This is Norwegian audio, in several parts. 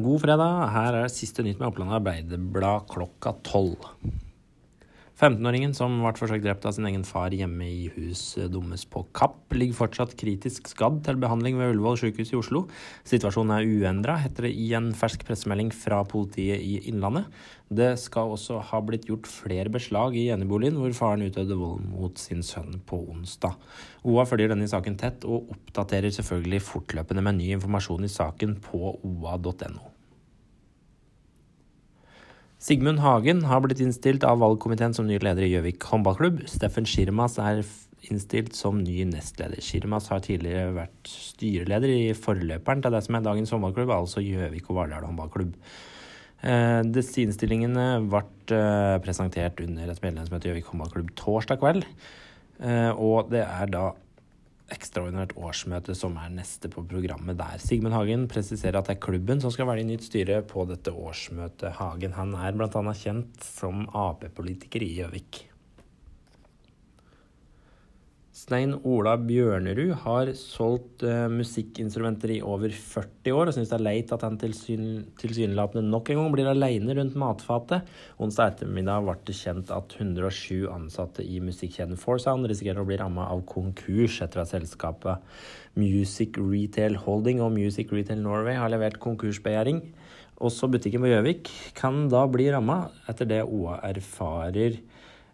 God fredag. Her er siste nytt med Oppland Arbeiderblad klokka tolv. 15-åringen som ble forsøkt drept av sin egen far hjemme i hus Dummes på Kapp, ligger fortsatt kritisk skadd til behandling ved Ullevål sykehus i Oslo. Situasjonen er uendra, heter det i en fersk pressemelding fra politiet i Innlandet. Det skal også ha blitt gjort flere beslag i eneboligen hvor faren utøvde vold mot sin sønn på onsdag. OA følger denne saken tett, og oppdaterer selvfølgelig fortløpende med ny informasjon i saken på oa.no. Sigmund Hagen har blitt innstilt av valgkomiteen som ny leder i Gjøvik håndballklubb. Steffen Schirmas er innstilt som ny nestleder. Schirmas har tidligere vært styreleder i forløperen til det som er dagens håndballklubb, altså Gjøvik og Vardal håndballklubb. Eh, disse innstillingene ble eh, presentert under et medlemsmøte i Gjøvik håndballklubb torsdag kveld. Eh, og det er da ekstraordinært årsmøte som er neste på programmet der. Sigmund Hagen presiserer at det er klubben som skal velge nytt styre på dette årsmøtet. Hagen han er bl.a. kjent som Ap-politiker i Gjøvik. Stein Ola Bjørnerud har solgt uh, musikkinstrumenter i over 40 år, og syns det er leit at han tilsyn, tilsynelatende nok en gang blir aleine rundt matfatet. Onsdag ettermiddag ble det kjent at 107 ansatte i musikkjeden Foursound risikerer å bli ramma av konkurs etter at selskapet Music Retail Holding og Music Retail Norway har levert konkursbegjæring. Også butikken på Gjøvik kan da bli ramma, etter det OA erfarer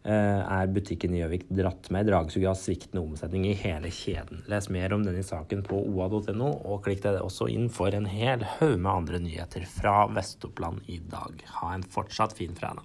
er butikken i Gjøvik dratt med i dragsuget av sviktende omsetning i hele kjeden. Les mer om denne saken på oa.no, og klikk deg også inn for en hel haug med andre nyheter fra Vest-Oppland i dag. Ha en fortsatt fin fredag.